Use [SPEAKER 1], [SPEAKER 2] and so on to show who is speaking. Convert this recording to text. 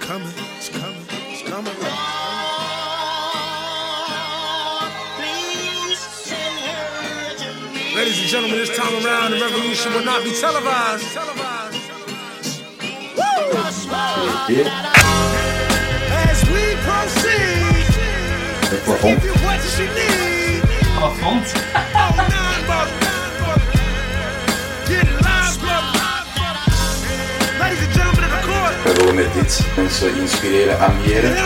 [SPEAKER 1] coming, it's coming, it's coming. Ladies and gentlemen, this time around, the revolution will not be televised.
[SPEAKER 2] Dit.
[SPEAKER 1] As we proceed,
[SPEAKER 2] Het
[SPEAKER 1] give you what you need.
[SPEAKER 2] Met dit mensen inspireren, ambiëren.